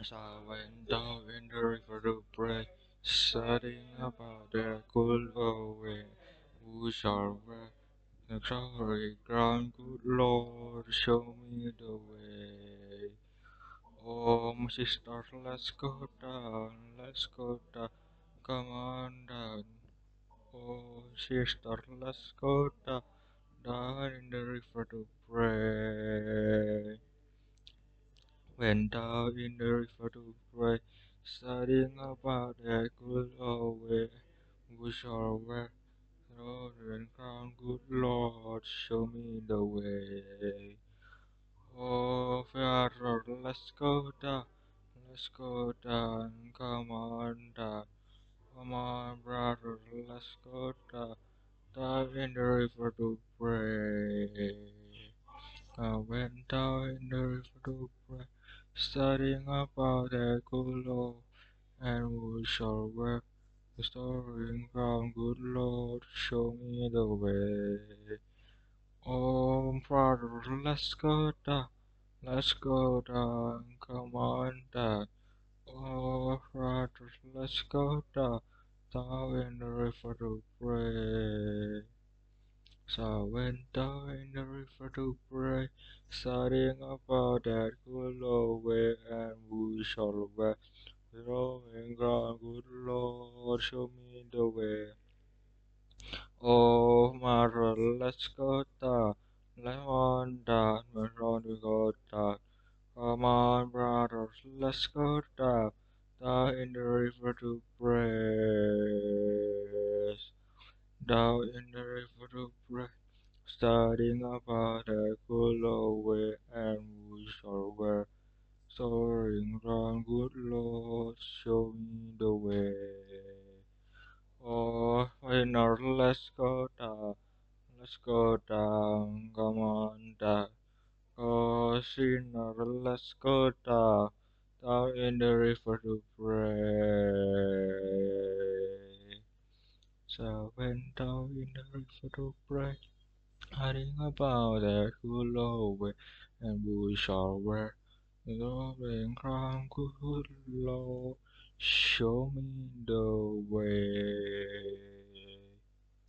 I went down in the river to pray, studying about the good old way. Who shall wear the glory crown, good Lord, show me the way. Oh, my sisters, let's go down, let's go down, come on down. Oh, sister, let's go down, down in the river to pray. Went down in the river to pray, studying about that good old way. We shall wear the and crown, good Lord, show me the way. Oh, Father, let's go down, let's go down, come on down. Come on, brother, let's go down, down in the river to pray. I went down in the river to studying about that good Lord, and we shall wear the storing crown, good Lord, show me the way. Oh, brother, let's go down, let's go down, come on down. Oh, brother, let's go down, down in the river to pray. So I went down in the river to pray, studying about that good old way, and we shall wear the rolling ground, good Lord, show me the way. Oh, mother, let's go down, let's on down, let's on we go down. Come on, brothers, let's go down, down in the river to pray. Down in the river to pray, about the good old way, and we shall wear soaring round, good Lord, show me the way. Oh, winner, let's go down, let's go down, come on down. Oh, sinner, let's go down, down in the river to pray. Went down in the river to pray, hiding about that good way, and wear the golden crown, good Lord, show me the way.